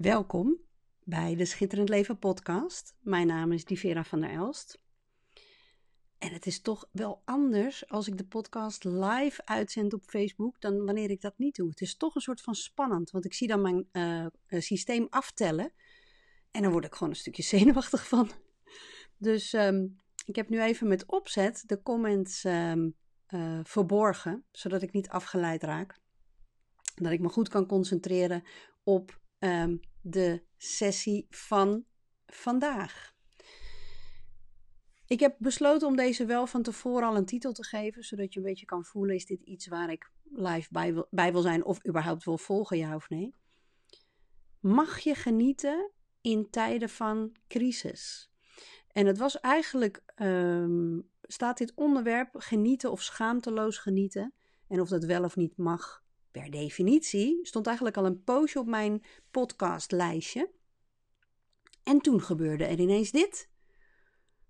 Welkom bij de Schitterend Leven podcast. Mijn naam is Divera van der Elst. En het is toch wel anders als ik de podcast live uitzend op Facebook dan wanneer ik dat niet doe. Het is toch een soort van spannend, want ik zie dan mijn uh, systeem aftellen en dan word ik gewoon een stukje zenuwachtig van. Dus um, ik heb nu even met opzet de comments um, uh, verborgen, zodat ik niet afgeleid raak. Dat ik me goed kan concentreren op um, de sessie van vandaag. Ik heb besloten om deze wel van tevoren al een titel te geven, zodat je een beetje kan voelen: is dit iets waar ik live bij wil, bij wil zijn of überhaupt wil volgen, ja of nee? Mag je genieten in tijden van crisis? En het was eigenlijk, um, staat dit onderwerp genieten of schaamteloos genieten, en of dat wel of niet mag, per definitie, stond eigenlijk al een poosje op mijn podcastlijstje. En toen gebeurde er ineens dit.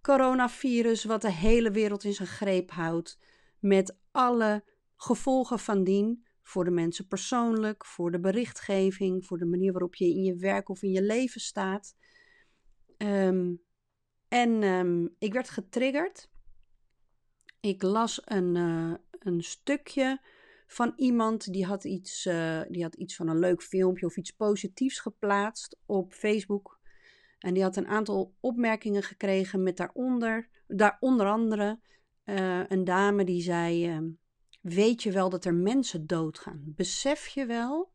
Coronavirus, wat de hele wereld in zijn greep houdt, met alle gevolgen van dien voor de mensen persoonlijk, voor de berichtgeving, voor de manier waarop je in je werk of in je leven staat. Um, en um, ik werd getriggerd. Ik las een, uh, een stukje van iemand die had, iets, uh, die had iets van een leuk filmpje of iets positiefs geplaatst op Facebook. En die had een aantal opmerkingen gekregen met daaronder, daar onder andere uh, een dame die zei: uh, Weet je wel dat er mensen doodgaan? Besef je wel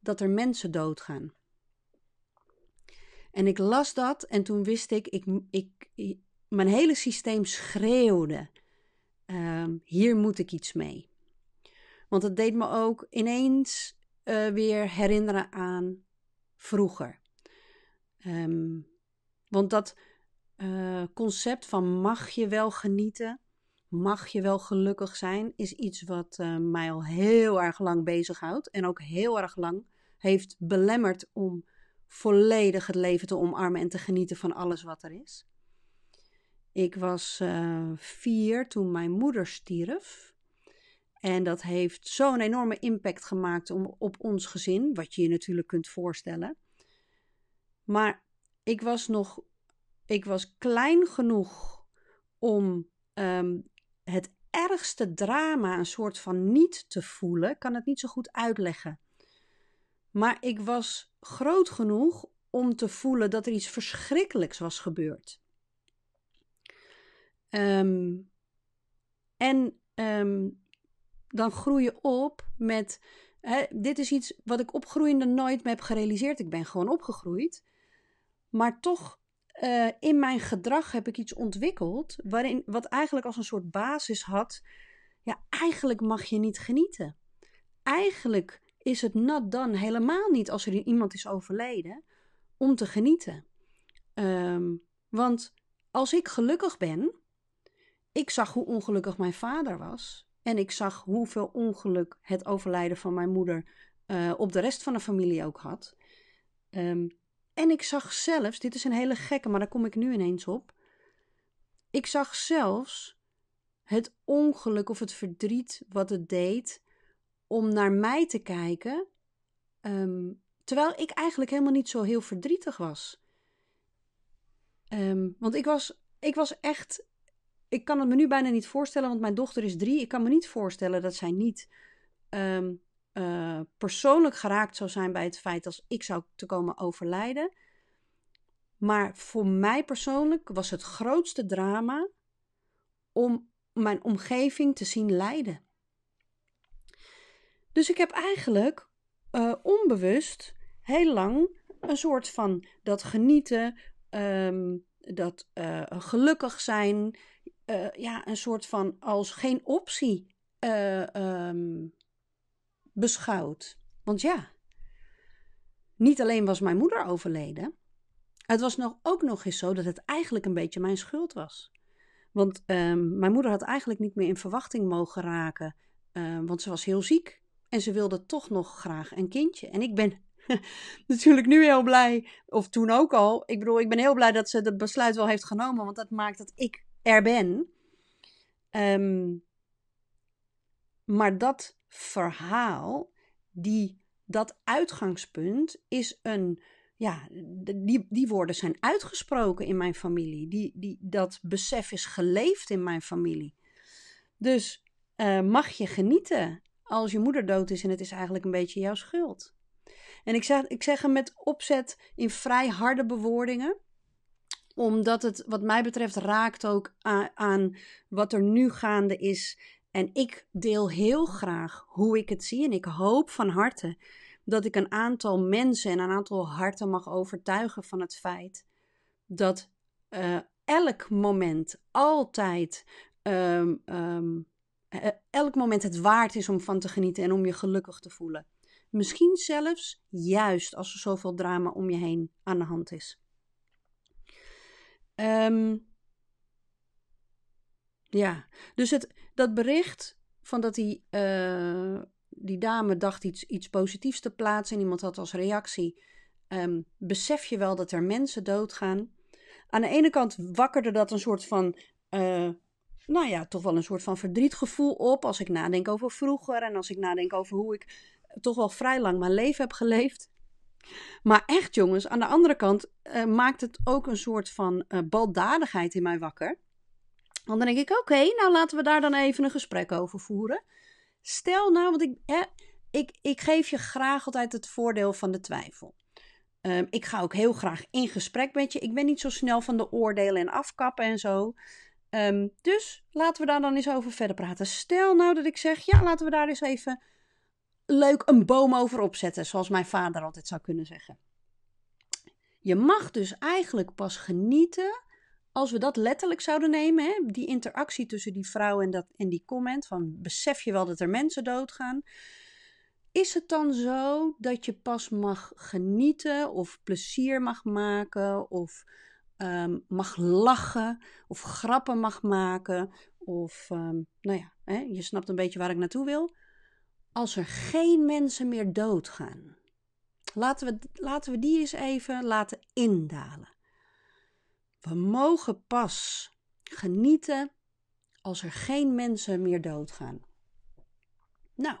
dat er mensen doodgaan? En ik las dat en toen wist ik, ik, ik, ik mijn hele systeem schreeuwde: uh, Hier moet ik iets mee. Want het deed me ook ineens uh, weer herinneren aan vroeger. Um, want dat uh, concept van mag je wel genieten, mag je wel gelukkig zijn, is iets wat uh, mij al heel erg lang bezighoudt. En ook heel erg lang heeft belemmerd om volledig het leven te omarmen en te genieten van alles wat er is. Ik was vier toen mijn moeder stierf. En dat heeft zo'n enorme impact gemaakt op ons gezin, wat je je natuurlijk kunt voorstellen. Maar ik was nog, ik was klein genoeg om um, het ergste drama een soort van niet te voelen. Ik kan het niet zo goed uitleggen. Maar ik was groot genoeg om te voelen dat er iets verschrikkelijks was gebeurd. Um, en um, dan groei je op met. Hè, dit is iets wat ik opgroeiende nooit me heb gerealiseerd. Ik ben gewoon opgegroeid. Maar toch, uh, in mijn gedrag heb ik iets ontwikkeld. Waarin, wat eigenlijk als een soort basis had. Ja, eigenlijk mag je niet genieten. Eigenlijk is het not done helemaal niet als er iemand is overleden. Om te genieten. Um, want als ik gelukkig ben. Ik zag hoe ongelukkig mijn vader was. En ik zag hoeveel ongeluk het overlijden van mijn moeder uh, op de rest van de familie ook had. Um, en ik zag zelfs, dit is een hele gekke, maar daar kom ik nu ineens op. Ik zag zelfs het ongeluk of het verdriet wat het deed om naar mij te kijken. Um, terwijl ik eigenlijk helemaal niet zo heel verdrietig was. Um, want ik was, ik was echt ik kan het me nu bijna niet voorstellen, want mijn dochter is drie. Ik kan me niet voorstellen dat zij niet um, uh, persoonlijk geraakt zou zijn bij het feit als ik zou te komen overlijden. Maar voor mij persoonlijk was het grootste drama om mijn omgeving te zien lijden. Dus ik heb eigenlijk uh, onbewust heel lang een soort van dat genieten, um, dat uh, gelukkig zijn, uh, ja, een soort van als geen optie uh, um, beschouwd. Want ja, niet alleen was mijn moeder overleden, het was nog, ook nog eens zo dat het eigenlijk een beetje mijn schuld was. Want um, mijn moeder had eigenlijk niet meer in verwachting mogen raken, uh, want ze was heel ziek en ze wilde toch nog graag een kindje. En ik ben natuurlijk nu heel blij, of toen ook al. Ik bedoel, ik ben heel blij dat ze het besluit wel heeft genomen, want dat maakt dat ik er ben. Um, maar dat verhaal, die dat uitgangspunt is een. Ja, die, die woorden zijn uitgesproken in mijn familie. Die, die, dat besef is geleefd in mijn familie. Dus uh, mag je genieten als je moeder dood is en het is eigenlijk een beetje jouw schuld. En ik zeg, ik zeg hem met opzet in vrij harde bewoordingen omdat het, wat mij betreft, raakt ook aan, aan, wat er nu gaande is. En ik deel heel graag hoe ik het zie. En ik hoop van harte dat ik een aantal mensen en een aantal harten mag overtuigen van het feit dat uh, elk moment, altijd, um, um, elk moment het waard is om van te genieten en om je gelukkig te voelen. Misschien zelfs juist als er zoveel drama om je heen aan de hand is. Um, ja, dus het, dat bericht van dat die, uh, die dame dacht iets, iets positiefs te plaatsen en iemand had als reactie: um, besef je wel dat er mensen doodgaan? Aan de ene kant wakkerde dat een soort van, uh, nou ja, toch wel een soort van verdrietgevoel op als ik nadenk over vroeger en als ik nadenk over hoe ik toch wel vrij lang mijn leven heb geleefd. Maar echt, jongens, aan de andere kant uh, maakt het ook een soort van uh, baldadigheid in mij wakker. Want dan denk ik, oké, nou laten we daar dan even een gesprek over voeren. Stel nou, want ik, ik, ik geef je graag altijd het voordeel van de twijfel. Um, ik ga ook heel graag in gesprek met je. Ik ben niet zo snel van de oordelen en afkappen en zo. Um, dus laten we daar dan eens over verder praten. Stel nou dat ik zeg, ja, laten we daar eens even leuk een boom over opzetten, zoals mijn vader altijd zou kunnen zeggen. Je mag dus eigenlijk pas genieten als we dat letterlijk zouden nemen, hè, die interactie tussen die vrouw en, dat, en die comment van besef je wel dat er mensen doodgaan. Is het dan zo dat je pas mag genieten of plezier mag maken of um, mag lachen of grappen mag maken of um, nou ja, hè, je snapt een beetje waar ik naartoe wil als er geen mensen meer doodgaan. Laten we, laten we die eens even laten indalen. We mogen pas genieten als er geen mensen meer doodgaan. Nou,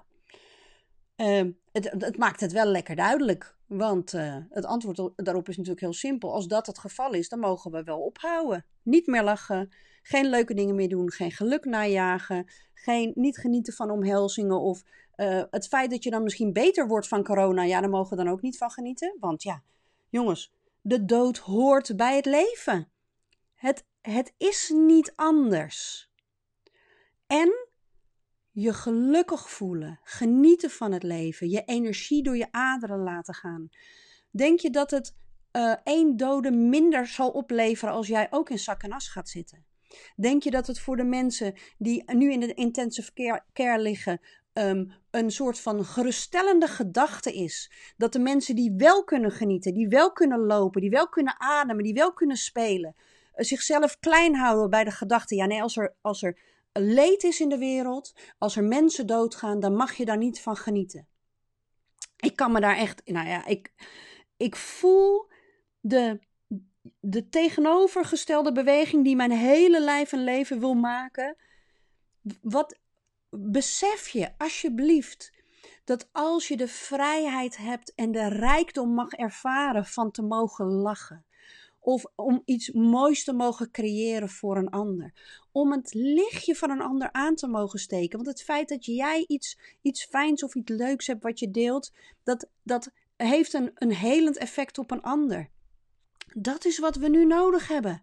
uh, het, het, maakt het wel lekker duidelijk. Want uh, het antwoord daarop is natuurlijk heel simpel. Als dat het geval is, dan mogen we wel ophouden. Niet meer lachen, geen leuke dingen meer doen, geen geluk najagen, geen, niet genieten van omhelzingen of uh, het feit dat je dan misschien beter wordt van corona, ja, daar mogen we dan ook niet van genieten. Want ja, jongens, de dood hoort bij het leven. Het, het is niet anders. En je gelukkig voelen, genieten van het leven, je energie door je aderen laten gaan. Denk je dat het uh, één dode minder zal opleveren als jij ook in zak en as gaat zitten? Denk je dat het voor de mensen die nu in de intensive care liggen um, een soort van geruststellende gedachte is. Dat de mensen die wel kunnen genieten, die wel kunnen lopen, die wel kunnen ademen, die wel kunnen spelen, uh, zichzelf klein houden bij de gedachte: ja, nee, als er, als er leed is in de wereld, als er mensen doodgaan, dan mag je daar niet van genieten. Ik kan me daar echt, nou ja, ik, ik voel de, de tegenovergestelde beweging die mijn hele lijf en leven wil maken. Wat, besef je alsjeblieft dat als je de vrijheid hebt en de rijkdom mag ervaren van te mogen lachen, of om iets moois te mogen creëren voor een ander, om het lichtje van een ander aan te mogen steken. Want het feit dat jij iets, iets fijns of iets leuks hebt wat je deelt, dat, dat heeft een, een helend effect op een ander. Dat is wat we nu nodig hebben.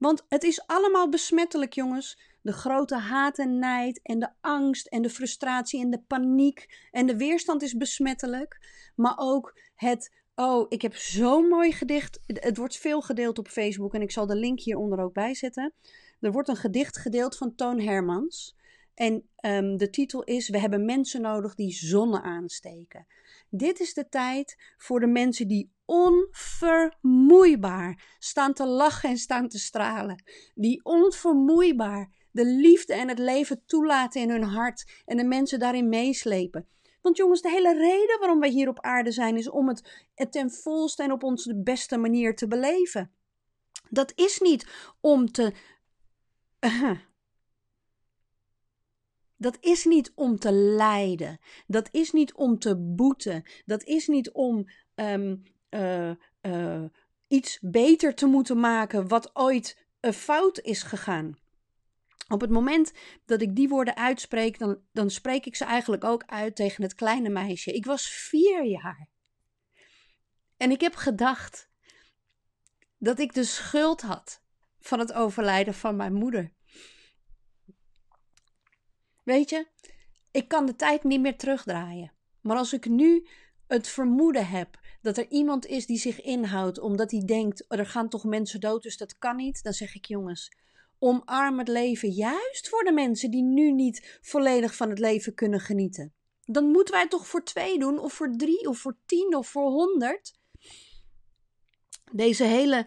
Want het is allemaal besmettelijk, jongens de grote haat en nijd en de angst en de frustratie en de paniek en de weerstand is besmettelijk. Maar ook het, oh, ik heb zo'n mooi gedicht. Het wordt veel gedeeld op Facebook en ik zal de link hieronder ook bijzetten. Er wordt een gedicht gedeeld van Toon Hermans. En um, de titel is: We hebben mensen nodig die zonne aansteken. Dit is de tijd voor de mensen die onvermoeibaar staan te lachen en staan te stralen. Die onvermoeibaar de liefde en het leven toelaten in hun hart en de mensen daarin meeslepen. Want jongens, de hele reden waarom wij hier op aarde zijn is om het, ten volste en op onze beste manier te beleven. Dat is niet om te. Dat is niet om te lijden. Dat is niet om te boeten. Dat is niet om ehm, eh, eh, iets beter te moeten maken wat ooit een fout is gegaan. Op het moment dat ik die woorden uitspreek, dan, dan spreek ik ze eigenlijk ook uit tegen het kleine meisje. Ik was vier jaar. En ik heb gedacht dat ik de schuld had van het overlijden van mijn moeder. Weet je, ik kan de tijd niet meer terugdraaien. Maar als ik nu het vermoeden heb dat er iemand is die zich inhoudt omdat hij denkt: er gaan toch mensen dood, dus dat kan niet, dan zeg ik jongens. Omarm het leven juist voor de mensen die nu niet volledig van het leven kunnen genieten. Dan moeten wij het toch voor twee doen, of voor drie, of voor tien, of voor honderd. Deze hele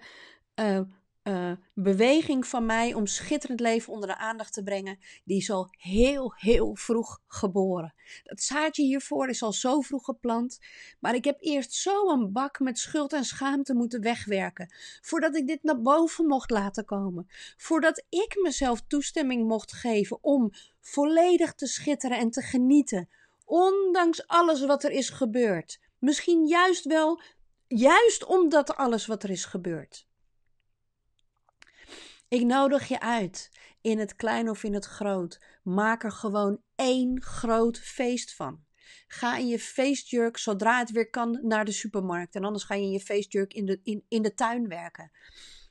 uh, uh, beweging van mij om schitterend leven onder de aandacht te brengen, die is al heel, heel vroeg geboren. Dat zaadje hiervoor is al zo vroeg geplant, maar ik heb eerst zo een bak met schuld en schaamte moeten wegwerken, voordat ik dit naar boven mocht laten komen, voordat ik mezelf toestemming mocht geven om volledig te schitteren en te genieten, ondanks alles wat er is gebeurd. Misschien juist wel, juist omdat alles wat er is gebeurd. Ik nodig je uit, in het klein of in het groot. Maak er gewoon één groot feest van. Ga in je feestjurk zodra het weer kan naar de supermarkt. En anders ga je in je feestjurk in de, in, in de tuin werken.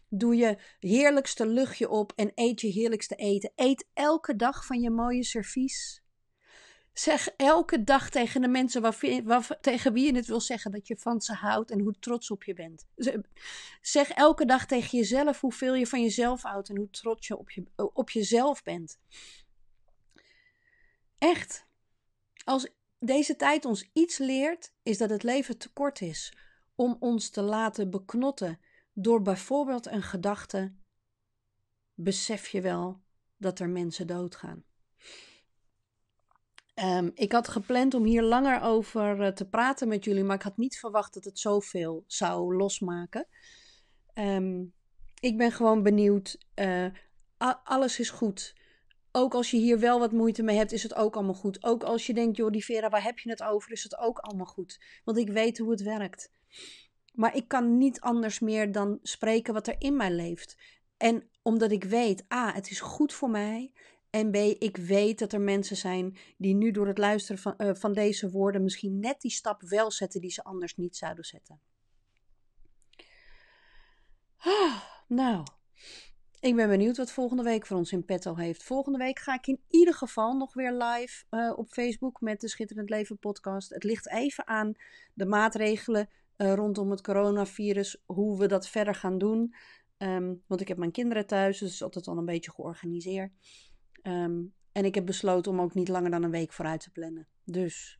Doe je heerlijkste luchtje op en eet je heerlijkste eten. Eet elke dag van je mooie servies. Zeg elke dag tegen de mensen waar, tegen wie je het wil zeggen dat je van ze houdt en hoe trots op je bent. Zeg elke dag tegen jezelf hoeveel je van jezelf houdt en hoe trots je op, je, op jezelf bent. Echt. Als deze tijd ons iets leert, is dat het leven te kort is om ons te laten beknotten door bijvoorbeeld een gedachte. Besef je wel dat er mensen doodgaan? Um, ik had gepland om hier langer over uh, te praten met jullie, maar ik had niet verwacht dat het zoveel zou losmaken. Um, ik ben gewoon benieuwd. Uh, alles is goed. Ook als je hier wel wat moeite mee hebt, is het ook allemaal goed. Ook als je denkt, joh, die Vera, waar heb je het over? Is het ook allemaal goed. Want ik weet hoe het werkt. Maar ik kan niet anders meer dan spreken wat er in mij leeft. En omdat ik weet, A, het is goed voor mij. En B, ik weet dat er mensen zijn die nu door het luisteren van, uh, van deze woorden misschien net die stap wel zetten die ze anders niet zouden zetten. Ah, nou, ik ben benieuwd wat volgende week voor ons in petto heeft. Volgende week ga ik in ieder geval nog weer live uh, op Facebook met de Schitterend Leven podcast. Het ligt even aan de maatregelen uh, rondom het coronavirus, hoe we dat verder gaan doen. Um, want ik heb mijn kinderen thuis, dus het is altijd al een beetje georganiseerd. Um, en ik heb besloten om ook niet langer dan een week vooruit te plannen. Dus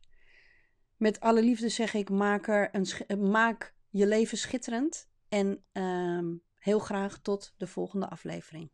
met alle liefde zeg ik: maak, er een maak je leven schitterend. En um, heel graag tot de volgende aflevering.